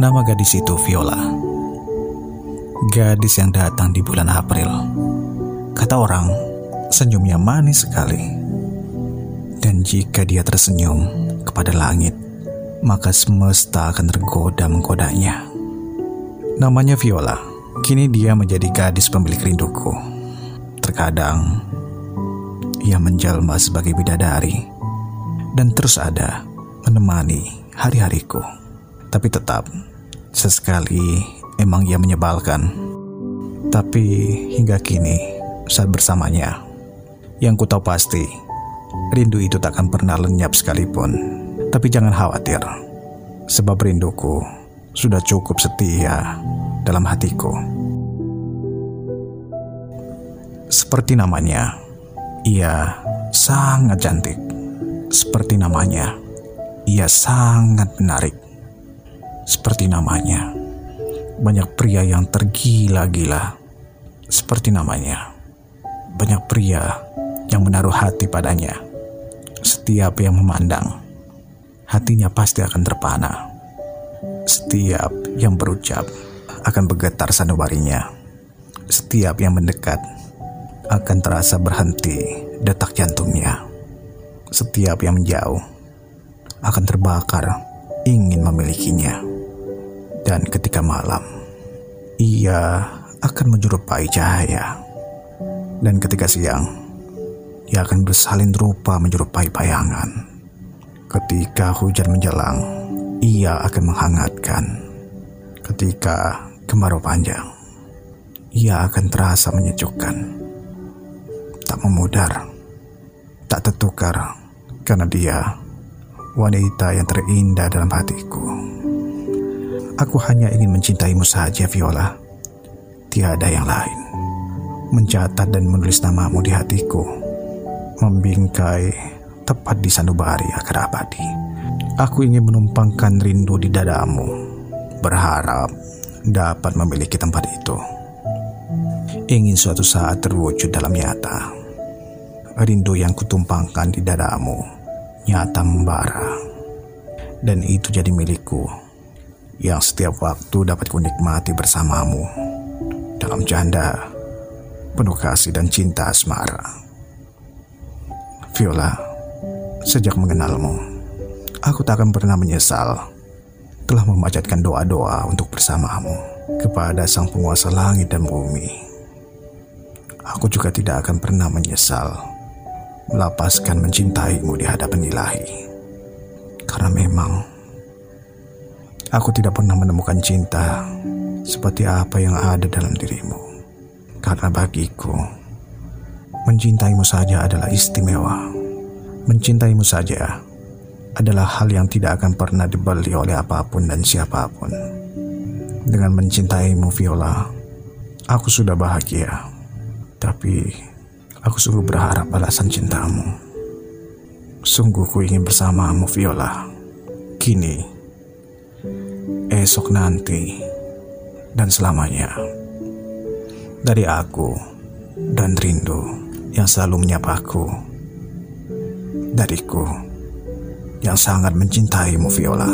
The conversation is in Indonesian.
Nama gadis itu Viola. Gadis yang datang di bulan April. Kata orang, senyumnya manis sekali. Dan jika dia tersenyum kepada langit, maka semesta akan tergoda menggodanya. Namanya Viola. Kini dia menjadi gadis pemilik rinduku. Terkadang ia menjelma sebagai bidadari dan terus ada menemani hari-hariku. Tapi tetap sesekali emang ia menyebalkan. Tapi hingga kini saat bersamanya yang ku tahu pasti rindu itu tak akan pernah lenyap sekalipun. Tapi jangan khawatir sebab rinduku sudah cukup setia dalam hatiku. Seperti namanya, ia sangat cantik. Seperti namanya, ia sangat menarik. Seperti namanya, banyak pria yang tergila-gila. Seperti namanya, banyak pria yang menaruh hati padanya. Setiap yang memandang, hatinya pasti akan terpana. Setiap yang berucap akan bergetar sanubarinya. Setiap yang mendekat akan terasa berhenti detak jantungnya. Setiap yang menjauh akan terbakar ingin memilikinya. Dan ketika malam, ia akan menyerupai cahaya. Dan ketika siang, ia akan bersalin rupa menyerupai bayangan. Ketika hujan menjelang, ia akan menghangatkan. Ketika kemarau panjang, ia akan terasa menyejukkan tak memudar, tak tertukar karena dia wanita yang terindah dalam hatiku. Aku hanya ingin mencintaimu saja, Viola. Tiada yang lain. Mencatat dan menulis namamu di hatiku. Membingkai tepat di sanubari akar abadi. Aku ingin menumpangkan rindu di dadamu. Berharap dapat memiliki tempat itu. Ingin suatu saat terwujud dalam nyata rindu yang kutumpangkan di dadamu nyata membara. Dan itu jadi milikku yang setiap waktu dapat kunikmati bersamamu dalam janda penuh kasih dan cinta asmara. Viola, sejak mengenalmu, aku tak akan pernah menyesal telah memanjatkan doa-doa untuk bersamamu kepada sang penguasa langit dan bumi. Aku juga tidak akan pernah menyesal melapaskan mencintaimu di hadapan ilahi. Karena memang aku tidak pernah menemukan cinta seperti apa yang ada dalam dirimu. Karena bagiku, mencintaimu saja adalah istimewa. Mencintaimu saja adalah hal yang tidak akan pernah dibeli oleh apa pun dan siapa pun. Dengan mencintaimu, Viola, aku sudah bahagia. Tapi Aku sungguh berharap balasan cintamu. Sungguh ku ingin bersamamu, Viola. Kini, esok nanti, dan selamanya. Dari aku dan rindu yang selalu menyapaku. Dariku yang sangat mencintaimu, Viola.